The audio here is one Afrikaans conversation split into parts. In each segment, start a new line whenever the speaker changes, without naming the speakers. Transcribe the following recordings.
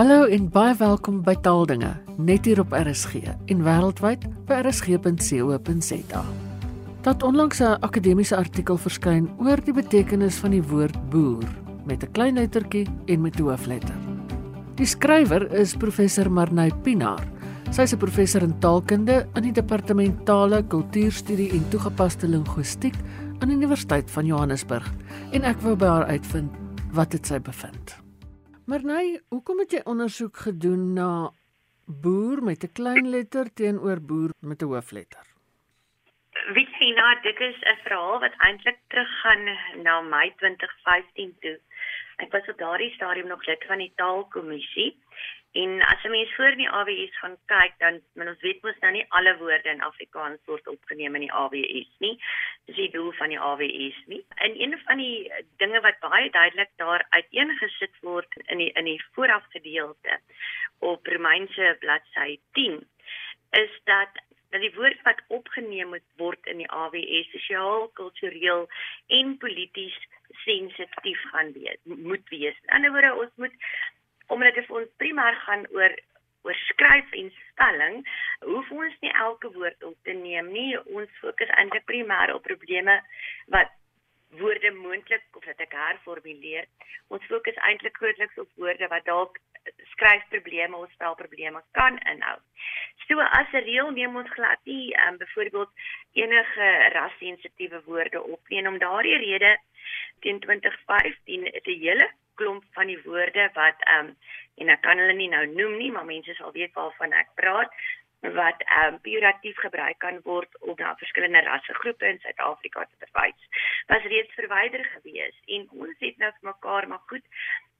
Hallo en baie welkom by Taaldinge, net hier op RSG en wêreldwyd by rsg.co.za. Dat onlangs 'n akademiese artikel verskyn oor die betekenis van die woord boer met 'n klein lettertjie en met hoofletter. Die skrywer is professor Marnay Pinaar. Sy is 'n professor in taalkunde in die departement tale, kultuurstudie en toegepaste linguistiek aan die Universiteit van Johannesburg en ek wou by haar uitvind wat dit sy bevind. Marnay, hoekom het jy ondersoek gedoen na boer met 'n klein letter teenoor boer met 'n hoofletter?
Witsina, dit is 'n verhaal wat eintlik teruggaan na Mei 2015 toe. Ek was op daardie stadium nog lid van die taalkommissie en as 'n mens voor die AWS gaan kyk dan men ons weet mos nou nie alle woorde in Afrikaans word opgeneem in die AWS nie. Dis die doel van die AWS nie. En een van die dinge wat baie duidelik daar uiteengesit word in die in die voorafgedeelte op Romeinse bladsy 10 is dat dat die woord wat opgeneem moet word in die AWS sosiaal, kultureel en polities sensitief gaan wees, moet wees. In ander woorde, ons moet omdat dit vir ons primêr gaan oor oor skryf en spelling, hoef ons nie elke woord op te neem nie. Ons fokus eintlik primêr op probleme wat woorde moontlik of dat ek herformuleer. Ons fokus eintlik grootliks op woorde wat dalk skryfprobleme of spelprobleme kan inhou. So as 'n reël neem ons glad nie um, byvoorbeeld enige rassensitiewe woorde op nie en om daardie rede teen 2015 het 'n hele klomp van die woorde wat um, en ek kan hulle nie nou noem nie, maar mense sal weet waarvan ek praat wat ehm um, pejoratief gebruik kan word om na verskillende rassegroepe in Suid-Afrika te verwys. Was reeds verwyder gewees en ons het nou vir mekaar maar goed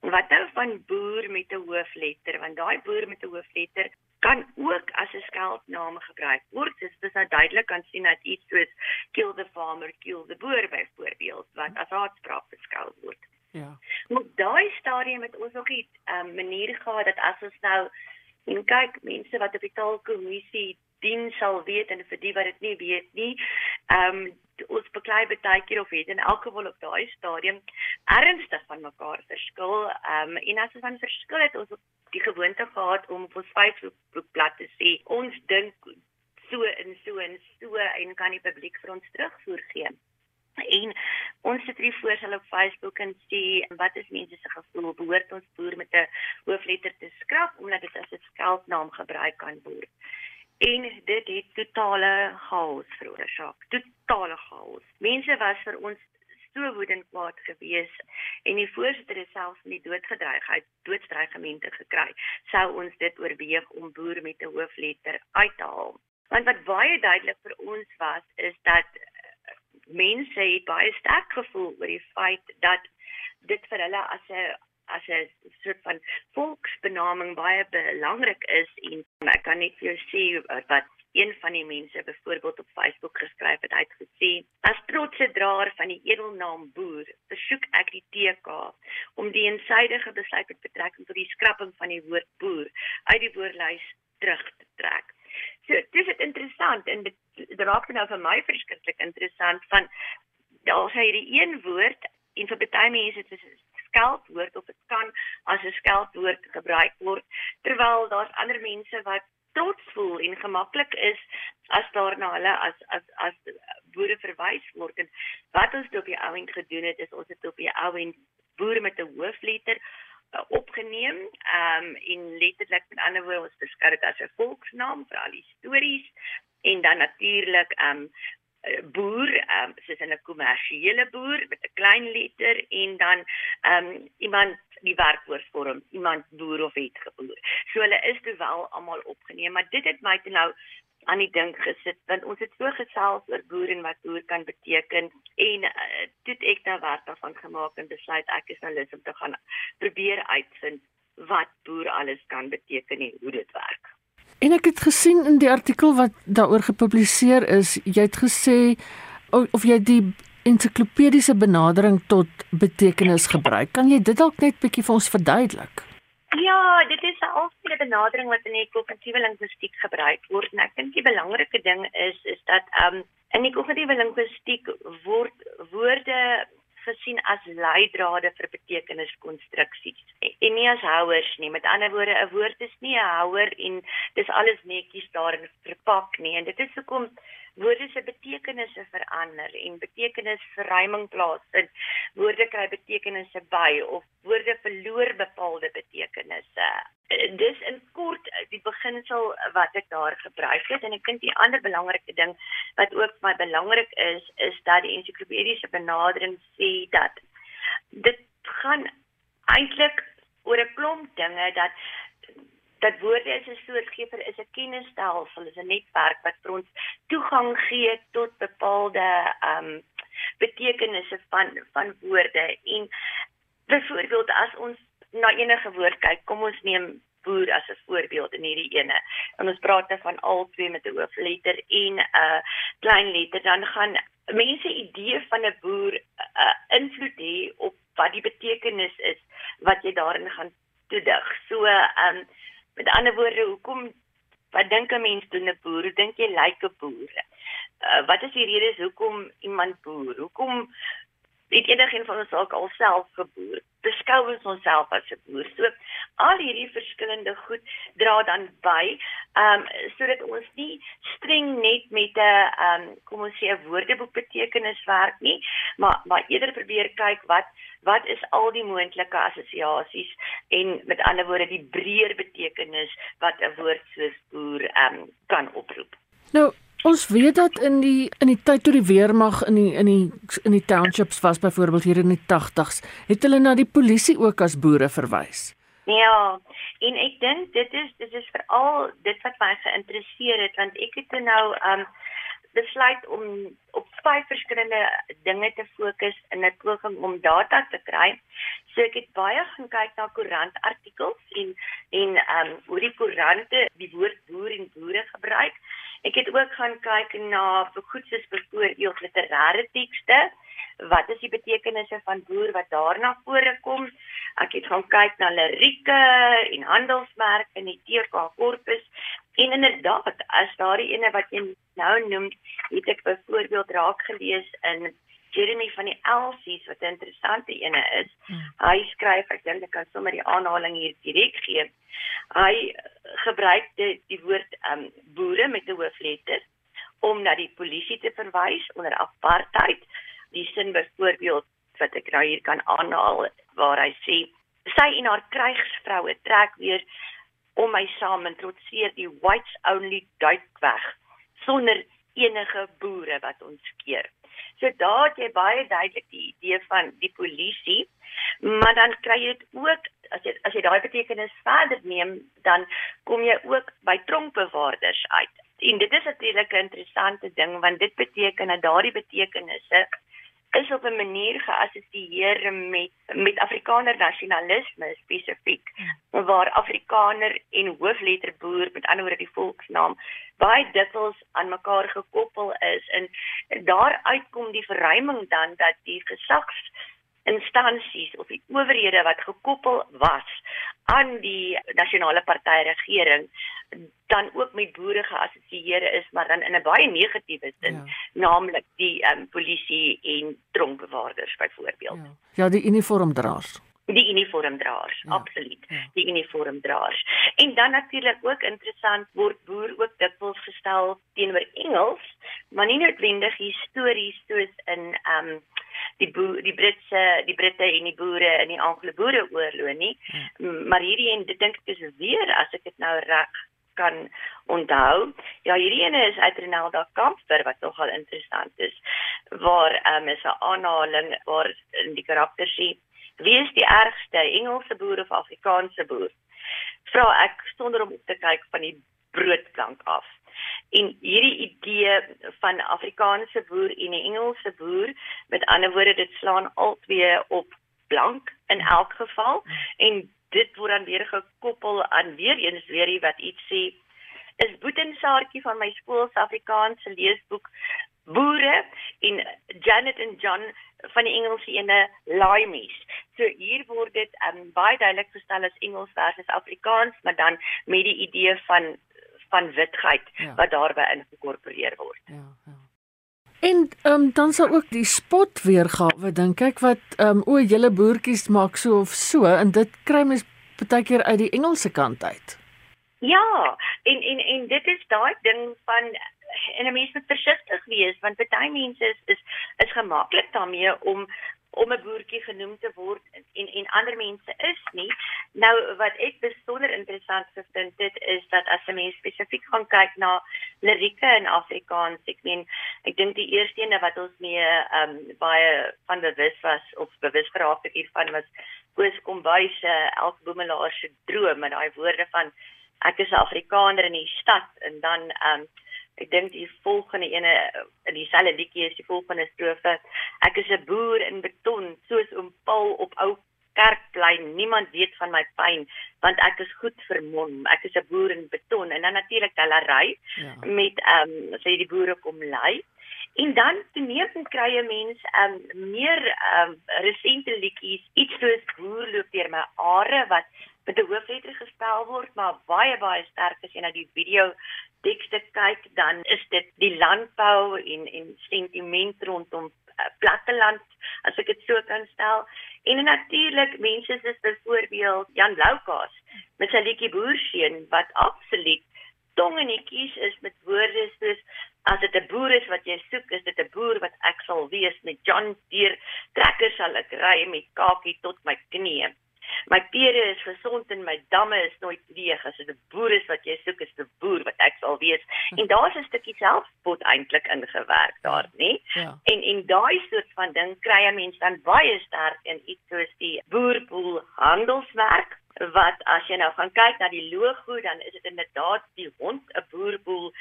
wat nou van boer met 'n hoofletter want daai boer met 'n hoofletter kan ook as 'n skeldnaam gebruik word. Dit is nou duidelik kan sien dat iets soos kill the farmer, kill the boer byvoorbeeld wat as haatspraak beskou word. Ja. Maar daai stadium het ons ook 'n um, manier gehad dat as ons nou En kyk, mense wat op die taalkommissie dien sal weet en vir die wat dit nie weet nie, ehm um, ons beklei baie keer of het in elk geval op daai stadium ernstig van mekaar verskil. Ehm um, en as ons van verskil het ons die gewoonte gehad om op ons Facebookblad te sê ons dink so en so en so en kan die publiek vir ons terugvoer gee. En ons sit hier voor hulle op Facebook en sê wat is mense se gevoel behoort ons boer met 'n hoofletter te skrap omdat dit as 'n skeldnaam gebruik kan word. En dit het totale chaos veroorsaak. Totale chaos. Mense was vir ons so woedend kwaad gewees en die voorsitter het selfs met doodgedreigheid doodstrygemente gekry. Sou ons dit oorweeg om boer met 'n hoofletter uit te haal? Want wat baie duidelik vir ons was is dat mense het baie sterk gevoel oor die feit dat dit vir hulle as 'n as 'n soort van volksbenaming baie belangrik is en ek kan net vir jou sê wat een van die mense byvoorbeeld op Facebook geskryf het. Uitgesê as trotse draer van die edelnaam boer versoek ek die TK om die eensydige besluit met betrekking tot die skrapping van die woord boer uit die woordlys terug te trek. So dis dit interessant en dit, dit raak nou vir my verskriklik interessant van daar sê hierdie een woord en vir baie mense is dit 'n skeldwoord of dit kan as 'n skeldwoord gebruik word terwyl daar's ander mense wat trots voel en gemaklik is as daar na hulle as as as boere verwys word. En wat ons op die ou end gedoen het is ons het op die ou end boere met 'n hoofletter uh, opgeneem um, en letterlik met ander woorde ons beskou dit as 'n volksnaam vir al die stories en dan natuurlik ehm um, boer um, soos 'n kommersiële boer met 'n klein letter en dan ehm um, iemand die werkwoordvorm iemand boer of het geboer. So hulle is wel almal opgeneem, maar dit het my toe nou aan die dink gesit want ons het so gesels oor boer en wat boer kan beteken en uh, toe ek nou werk daarvan gemaak en besluit ek is nou lus om te gaan probeer uitvind wat boer alles kan beteken en hoe dit werk.
En ek het gesien in die artikel wat daaroor gepubliseer is, jy het gesê of jy die ensiklopediese benadering tot betekenis gebruik. Kan jy dit dalk net bietjie vir ons verduidelik?
Ja, dit is 'n algemene benadering wat in die kognitiewe linguistiek gebruik word. En ek dink die belangrike ding is is dat um, in die kognitiewe linguistiek word woorde gesien as leidrade vir betekeniskonstruksies en nie as houers nie. Met ander woorde, 'n woord is nie 'n houer en dis alles netjies daarin verpak nie. En dit is hoekom woorde se betekenisse verander en betekenisverruiming plaasvind. Woorde kry betekenisse by of woorde verloor bepaalde betekenisse. Dis in kort die beginsel wat ek daar gebruik het en ek dink die ander belangrike ding wat ook vir my belangrik is is dat die ensiklopediese benadering sê dat dit gaan eintlik oor 'n klomp dinge dat dat woorde is 'n soort gever is 'n kennisstelsel, is 'n netwerk wat vir ons toegang gee tot bepaalde ehm um, betekenisse van van woorde en byvoorbeeld as ons na enige woord kyk, kom ons neem boer as 'n voorbeeld in hierdie ene. En ons praat dan van al twee met 'n hoofletter en 'n uh, klein letter, dan gaan mense idee van 'n boer uh, invloed hê op wat die betekenis is wat jy daarin gaan toedig. So ehm um, Met ander woorde, hoekom wat dink 'n mens doen 'n boer? Hoe dink jy lyk 'n boer? Uh, wat is die redes hoekom iemand boer? Hoekom het enigiemand van ons dalk alself geboer? Beskou ons onsself as 'n boer? So al hierdie verskillende goed dra dan by, ehm um, sodat ons nie streng net met 'n ehm um, kom ons sê 'n woordeboek betekenis werk nie, maar maar eerder probeer kyk wat wat is al die moontlike assosiasies en met ander woorde die breër betekenis wat 'n woord soos boer ehm um, kan oproep.
Nou Ons weet dat in die in die tyd toe die weermag in die in die in die townships was byvoorbeeld hier in die 80s, het hulle na die polisie ook as boere verwys.
Ja, en ek dink dit is dit is veral dit wat my geïnteresseer het want ek het nou um besluit om op vyf verskillende dinge te fokus in 'n poging om data te kry. So ek het baie gaan kyk na koerantartikels en en um hoe die koerante die woord boer en boere gebruik. Ek het ook gaan kyk na goed soos byvoorbeeld literêre tekste wat is die betekenisse van boer wat daarna voorkom. Ek het gaan kyk na lirieke en handelsmerke in die TK korpus en inderdaad as daardie ene wat jy nou noem, het ek byvoorbeeld raak gelees in Jeremy van die Elsies wat 'n interessante ene is. Hmm. Hy skryf ek dink ek kan sommer die aanhaling hier direk gee. Hy gebruik die, die woord um boere met 'n hoofletter om na die polisie te verwys onder apartheid die sin byvoorbeeld wat ek nou hier kan aanhaal waar hy sê sy en haar krygsvroue trek weer om my saam en trotseer die whites only duik weg sonder enige boere wat ons keer. So daar het jy baie duidelik die idee van die polisie, maar dan kry jy dit ook as jy as jy daai betekenis verder neem, dan kom jy ook by tronkbewaarders uit. En dit is natuurlik 'n interessante ding want dit beteken dat daardie betekenisse is op 'n manier geassosieer met met Afrikaner nasionalisme spesifiek waar Afrikaner en hoofletter boer met ander woorde die volksnaam baie dikwels aan mekaar gekoppel is en daaruit kom die verruiming dan dat die gesags instansies of die owerhede wat gekoppel was aan die nasionale party regering dan ook met boere geassosieer is maar dan in 'n baie negatiewe sin ja. naamlik die um, polisie en tronkbewaarders byvoorbeeld
ja. ja die uniformdraers
die uniformdraers ja. absoluut ja. die uniformdraers en dan natuurlik ook interessant word boer ook dikwels gestel teenoor Engels maar nie noodwendig histories soos in um, die boer, die Britse die Britte en die boere in die Anglo-Boereoorlog nie. Ja. Maar hierdie en dit dink ek is weer as ek dit nou reg kan onthou. Ja, hierdie ene is uit Renalda Kamper wat nogal interessant is waar um, is 'n aanhaling waar in die karakter sê wie is die ergste Engelse boer of Afrikaanse boer? Vra ek sonder om op te kyk van die broodplank af. En hierdie idee van Afrikaanse boer en 'n Engelse boer, met ander woorde, dit slaan albei op blank in elk geval en dit word dan weer gekoppel aan weer eens weer wat iets sê is Boetensaartjie van my skool se Afrikaanse leesboek boere en Janet en John van die Engelse ene limeys. So hier word dit um, baie duidelik gestel as Engels versus Afrikaans, maar dan met die idee van van witheid ja. wat daarbey ingekorporeer word. Ja, ja.
En ehm um, dan sal ook die spot weergawe dink kyk wat ehm um, o, julle boertjies maak so of so en dit kry mens baie keer uit die Engelse kant uit.
Ja, en en en dit is daai ding van en 'n mens moet versigtig wees want baie mense is is, is gemaklik daarmee om om 'n boertjie genoem te word en en ander mense is nie. Nou wat ek besonder interessant vind dit is dat as 'n mens spesifiek gaan kyk na lirieke in Afrikaans, ek meen ek dink die eerste ene wat ons mee ehm um, baie van bewus was of bewus geraak het hiervan was Koos Kombuis se Elke Boemelaar se droom met daai woorde van ek is 'n Afrikaner in die stad en dan ehm um, ek dink die volgende ene in dieselfde liedjie is die volgende strofe. Ek is 'n boer in beton soos oom Paul op ou kerkplein. Niemand weet van my pyn want ek is goed vermom ek is 'n boer in beton. En dan natuurlik tellery ja. met ehm um, sê die boere kom lei. En dan toenemend kry jy mense ehm um, meer um, resente liedjies. Iets soos boer loop deur my are wat met 'n hoofletter gespel word maar baie baie sterk as jy na die video tekste kyk, dan is dit die landbou en en sentiment rondom uh, platteland as ek dit so kan stel. En natuurlik mense soos byvoorbeeld Jan Loukas met sy liedjie Boerseun wat absoluut tongenetjies is met woorde soos as dit 'n boer is wat jy soek, is dit 'n boer wat ek sal wees met John Deere trekkers sal ek ry met kakie tot my knieë. My pere is gesond en my damme is nooit leeg. As dit 'n boer is wat jy soek, is dit 'n boer wat ek sal wees. En daar's 'n stukkie selfspot eintlik ingewerk daar, nê? Ja. En en daai soort van ding kry 'n mens dan baie sterk in iets soos die boerboel handelsmerk wat as jy nou gaan kyk na die logo dan is dit inderdaad die hond 'n boerboel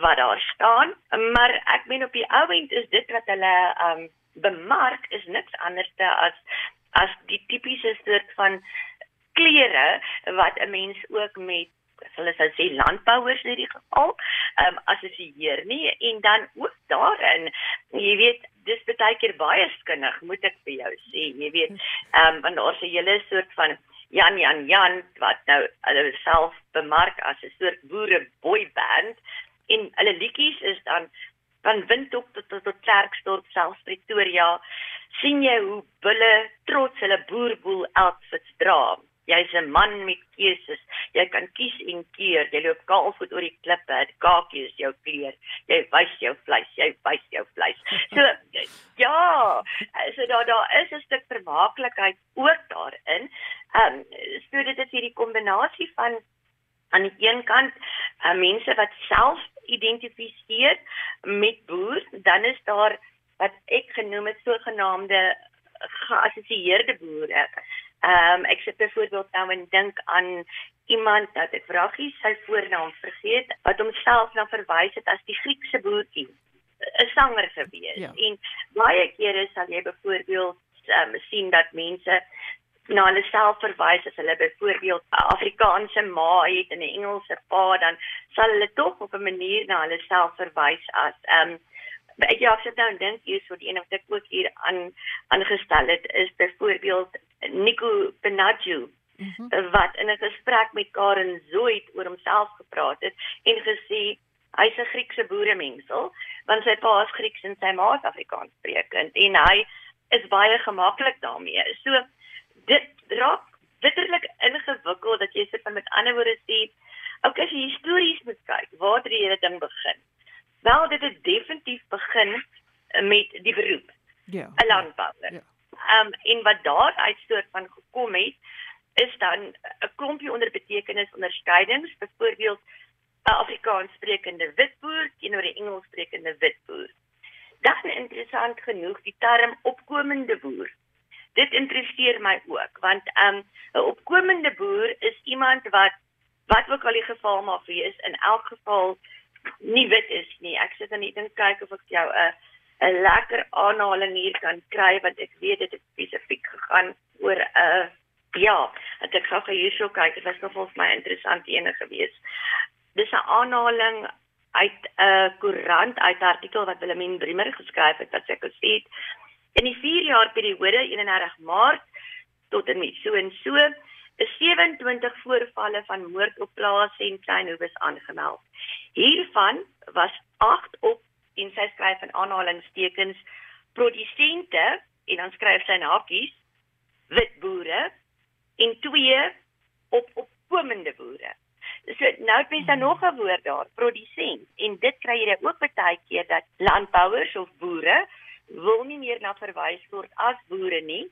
wat daar staan maar ek meen op die ou end is dit wat hulle um bemark is niks anders as as die tipiese soort van klere wat 'n mens ook met hulle sou sê landbouers in hierdie geval ehm um, assosieer nie. En dan ook daarin jy weet dis baie keer baie skinnig moet ek vir jou sê jy weet. Ehm um, want daar's 'n hele soort van Jan Jan Jan wat nou hulle self bemark as 'n soort boere boyband en hulle liedjies is dan van Windhoek tot tot, tot Klerksdorp selfs Pretoria sien jy hoe bulle trots hulle boerboel outfits dra. Jy's 'n man met keuses. Jy kan kies en keer. Jy loop kaalvoet oor die klippe. Die kakie is jou kleur. Jy wys jou vleis. Jy wys jou vleis. So ja, so daar daar is 'n stuk vermaaklikheid ook daarin. Ehm um, so dit is hierdie kombinasie van aan die een kant uh, mense wat self identifiseer met boer, dan is daar wat ek genoem het sogenaamde geassosieerde boere. Ehm um, ek sit byvoorbeeld nou en dink aan iemand wat ek vragie sy voornaam vergeet wat homself na verwys het as die Griekse boertjie 'n sanger gewees. Ja. En baie kere sal jy byvoorbeeld um, sien dat mense na hulle self verwys as hulle byvoorbeeld 'n Afrikaanse ma het en 'n Engelse pa dan sal hulle tog op 'n manier na hulle self verwys as ehm um, ek ja, sit nou en dink hier so die een wat ek ook hier aan aangestel het is byvoorbeeld Nico Benadju mm -hmm. wat in 'n gesprek met Karen Zoid oor homself gepraat het en gesê hy's 'n Griekse boeremengsel want sy pa is Grieks en sy ma is Afrikaans sprekend en hy is baie gemaklik daarmee. So dit raak bitterlik ingewikkeld dat jy van met ander woorde sê ook as jy histories moet kyk waar het hierdie ding begin wel dit het definitief begin met die beroep ja. 'n landbouer ja. Ehm um, en wat daar uit soort van gekom het is dan 'n klompie onder betekenis onderskeidings byvoorbeeld 'n Afrikaans sprekende witboer teenoor 'n Engels sprekende witboer. Dan interessant genoeg die term opkomende boer. Dit interesseer my ook want 'n um, 'n opkomende boer is iemand wat wat ook al die geval mag wees in elk geval nie wit is nie. Ek sit net en kyk of ek jou 'n 'n lekker aanhaling hier kan kry want ek weet dit het spesifiek gegaan oor 'n uh, ja, ek het gou hierso kyk, dit was nogal vir my interessant ene gewees. Dis 'n aanhaling uit 'n uh, koerant uit 'n artikel wat Willemien Bremer geskryf het wat sy gesê het In die 4 jaar periode 31 Maart tot en met so en so 27 voorvalle van moord op plase en kleinhoewes aangemeld. Hiervan was 8 op en sy skryf in aanhalingstekens produsente en dan skryf sy in hakies wit boere en twee op opkomende boere. So nou het mens dan nog 'n woord daar, produsent en dit kry jy ook baie keer dat landbouers of boere wil nie meer na verwys word as boere nie,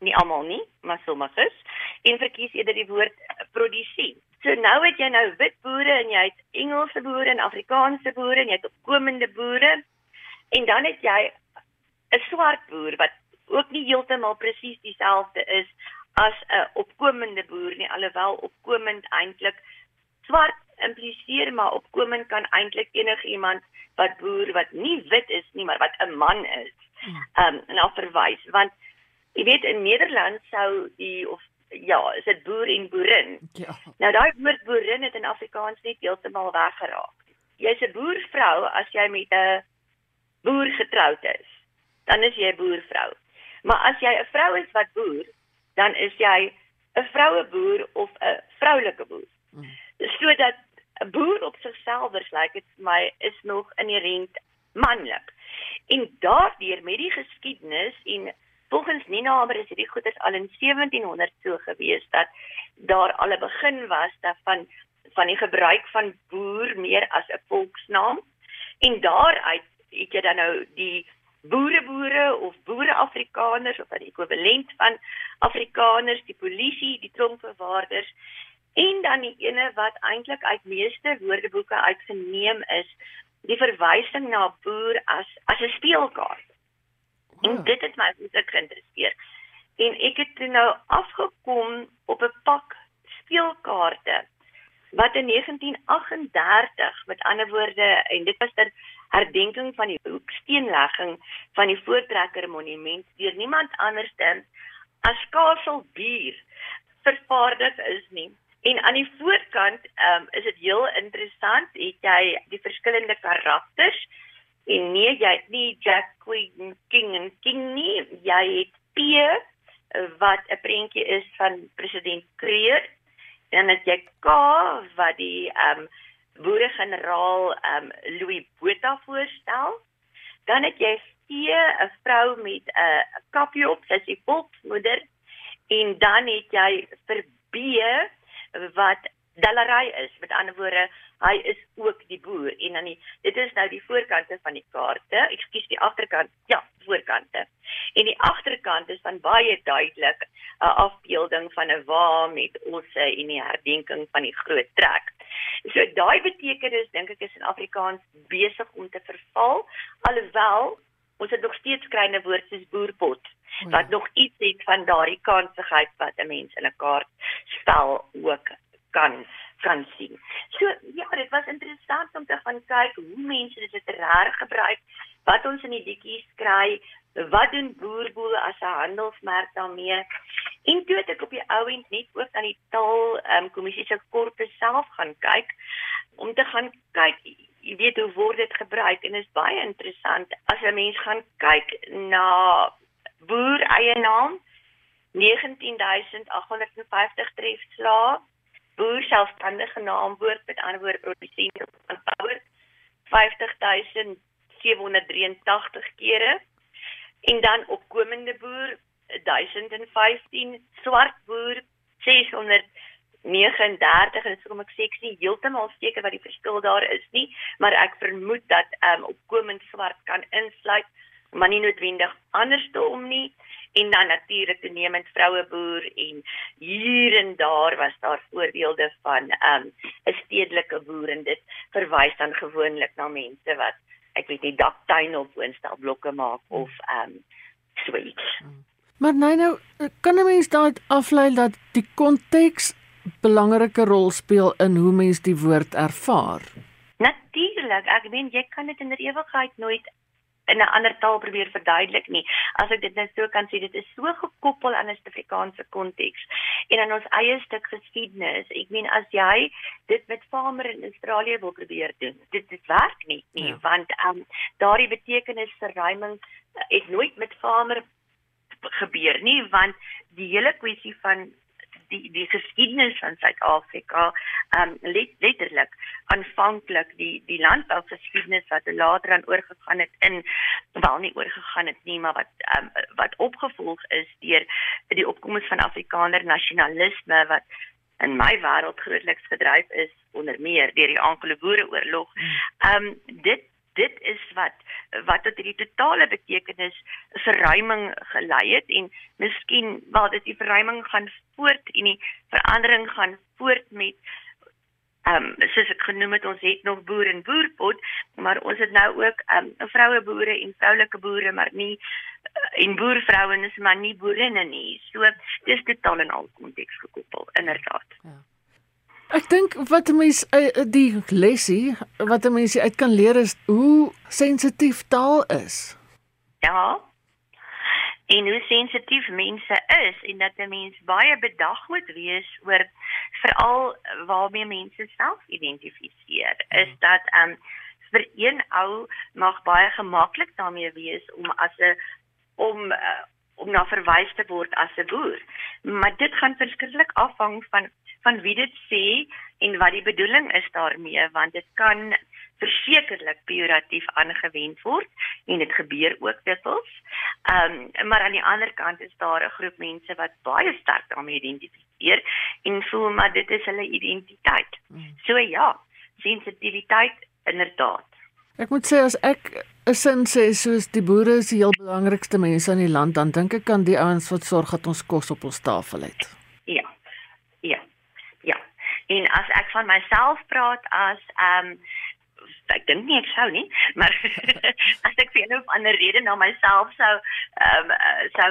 nie almal nie, maar sommiges en verkies eerder die woord produsent. So nou het jy nou wit boere en jy het Engelse boere en Afrikaanse boere en jy het opkomende boere en dan het jy 'n swart boer wat ook nie heeltemal presies dieselfde is as 'n opkomende boer nie alhoewel opkomend eintlik swart impliseer maar opkomend kan eintlik enigiemand wat boer wat nie wit is nie maar wat 'n man is. Ehm um, na verwys want jy weet in Nederland sou die of ja, is dit boer en boerin. Ja. Nou daai woord boerin het in Afrikaans net heeltemal weggeraak. Jy's 'n boervrou as jy met 'n boer getroud is. Dan is jy 'n boervrou. Maar as jy 'n vrou is wat boer, dan is jy 'n vroue boer of 'n vroulike boer. Hmm. Sodat 'n boer op sigself lyk like dit vir my is nog inherënt manlik. En daardeur met die geskiedenis en volgens Nina Hamer is hierdie goeders al in 1700 so gewees dat daar al 'n begin was daarvan van die gebruik van boer meer as 'n volksnaam en daaruit het jy dan nou die boere boere of boere Afrikaners of 'n ekwivalent van Afrikaners, die polisie, die tronkbewaarders en dan die ene wat eintlik uit meeste woordeboeke uitgeneem is, die verwysing na boer as as 'n speelkaart. En oh. dit het my baie geïnteresseer. En ek het nou afgekom op 'n pak speelkaarte wat in 1938 met ander woorde en dit was ter herdenking van die hoeksteenlegging van die Voortrekker Monument deur niemand anders dan as Kasteel Bier vervaardig is nie. En aan die voorkant um, is dit heel interessant, het jy die verskillende karakters en nee, jy het nie Jack Queen King en King nie, jy het P wat 'n prentjie is van president Kreer dan het jy K wat die ehm um, boere-generaal ehm um, Louis Botha voorstel. Dan het jy C 'n vrou met 'n uh, kappie op, sy is volksmoeder. En dan het jy vir B wat Dalarai is. Met ander woorde, hy is ook die boer en dan die, dit is nou die voorkante van die kaarte. Ekskuus, die agterkant. Ja, voorkante. En die agterkant is dan baie duidelik 'n afbeelding van 'n wa met osse en die herdenking van die groot trek. So daai betekenis dink ek is in Afrikaans besig om te verval alhoewel ons het nog steeds kleine woorde soos boerpot ja. wat nog iets het van daardie kansigheid wat 'n mens in 'n kaart spel ook kan kan sien. So ja, dit was interessant om te gaan kyk hoe mense dit literêr gebruik, wat ons in die liedjies kry, wat doen boerboel as 'n handelsmerk daarmee. En toe het ek op die ou end net ook aan die taal ehm um, kommissie se korpus self gaan kyk om te gaan kyk jy weet hoe word dit gebruik en is baie interessant as 'n mens gaan kyk na boer eie naam 19850 trefslae boer selfstandige naamwoord met ander woorde produsent van power 50783 kere. En dan opkomende boer 1015 swart boer 639 en so kom ek sê ek sien heeltemal seker wat die verskil daar is nie maar ek vermoed dat um, opkomend swart kan insluit maar nie noodwendig andersom nie en dan natuurlik toenemend vroue boer en hier en daar was daar voorbeelde van 'n um, stedelike boer en dit verwys dan gewoonlik na mense wat ek weet nie daktuine of woonstelblokke maak of ehm um, so iets.
Maar nee nou kan 'n mens daai aflei dat die konteks belangrike rol speel in hoe mens die woord ervaar.
Natuurlik, ek meen jy kan dit in die ewigheid nooit in 'n ander taal probeer verduidelik nie. As ek dit net so kan sê, dit is so gekoppel aan 'n Suid-Afrikaanse konteks en aan ons eie stuk geskiedenis. Ek meen as jy dit met farmer in Australië wil probeer doen, dit dit werk nie nie, ja. want ehm um, daardie betekenis verruiming uh, het nooit met farmer gebeur nie, want die hele kwessie van die die geskiedenis van Suid-Afrika um let, letterlik aanvanklik die die landbougeskiedenis wat later aan oorgegaan het in wel nie oorgegaan het nie maar wat um, wat opgevolg is deur die opkoms van Afrikaner nasionalisme wat in my wêreld grootliks gedryf is onder meer deur die Anglo-Boereoorlog. Um dit dit is wat wat tot hierdie totale betekenis verruiming gelei het en miskien waar dit die verruiming gaan voort en die verandering gaan voort met ehm um, soos ek genoem het ons het nog boer en boerpot maar ons het nou ook ehm um, vroue boere en vroulike boere maar nie uh, en boervrouens maar nie boerinne nie so dis totaal en al konteks gekoppel inderdaad ja.
Ek dink wat 'n mens uh, die lesie wat 'n mens uit kan leer is hoe sensitief taal is.
Ja. En hoe sensitief mense is en dat 'n mens baie bedag moet wees oor veral waarmee mense self identifiseer. Is dat um, vir een ou mag baie gemaklik daarmee wees om as 'n om uh, om na verwys te word as 'n boer. Maar dit gaan verskriklik afhang van van wie dit sê en wat die bedoeling is daarmee want dit kan versekerlik pejoratief aangewend word en dit gebeur ook dikwels. Ehm um, maar aan die ander kant is daar 'n groep mense wat baie sterk daarmee identifiseer en voel maar dit is hulle identiteit. Hmm. So ja, sensitiwiteit inderdaad.
Ek moet sê as ek 'n sin sê soos die boere is die heel belangrikste mense in die land, dan dink ek aan die ouens wat sorg dat ons kos op ons tafel het.
Ja. Ja. En as ek van myself praat as ehm um, ek dink nie ek sou nie, maar as ek vir 'n of ander rede na myself sou ehm um, sou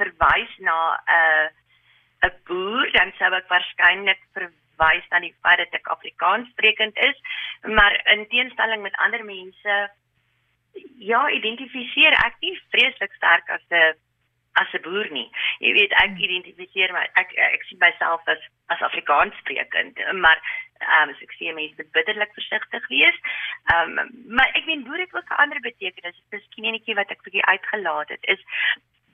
verwys na 'n uh, 'n boer, dan sou ek waarskynlik verwys na die feit dat ek Afrikaans sprekend is, maar in teenstelling met ander mense ja, identifiseer ek nie vreeslik sterk as 'n as 'n boer nie. Jy weet ek hmm. identifiseer my ek ek sien myself as as Afrikaans sprekend, maar ehm um, ek sê mense moet bitterlik versigtig wees. Ehm um, maar ek weet boer het ook 'n ander betekenis. Miskien enetjie wat ek bietjie uitgelaat het is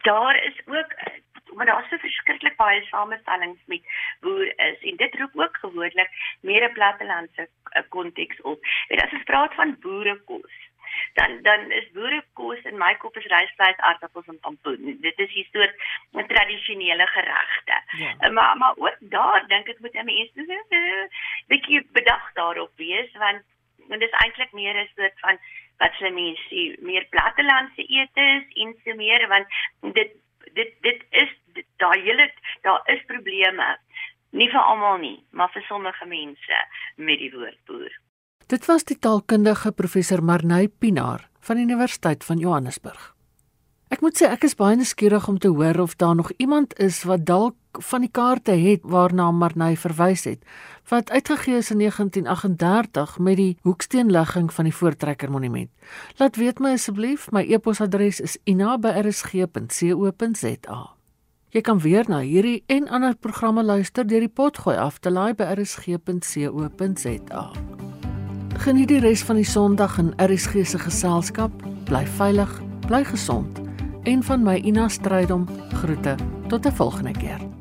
daar is ook maar daar's so verskriklik baie samestellings met boer is en dit roep ook gewoonlik meer 'n plattelandse eh, konteks op. Dit as ons praat van boerekos dan dan is boerekos in my kop is rysvleis, aardappels en pompoen. Dit is hier soort tradisionele geregte. Ja. Eh, maar maar ook daar dink ek moet 'n mens net 'n bietjie bedag daarop wees want want dit is eintlik meer 'n soort van wat sê mense meer plattelandse etes en so meer want dit dit dit is daai hele daar is probleme nie vir almal nie maar vir sommige mense met die woord boer
Dit was die taalkundige professor Marnay Pinaar van die Universiteit van Johannesburg. Ek moet sê ek is baie nuuskierig om te hoor of daar nog iemand is wat dalk van die kaarte het waarna Marnay verwys het wat uitgegee is in 1938 met die hoeksteenlegging van die Voortrekker Monument. Laat weet my asseblief, my e-posadres is ina@rsg.co.za. Jy kan weer na hierdie en ander programme luister deur die potgooi af te laai by rsg.co.za. Geniet die res van die Sondag in RSG se geselskap. Bly veilig, bly gesond. En van my Ina Strydom groete. Tot 'n volgende keer.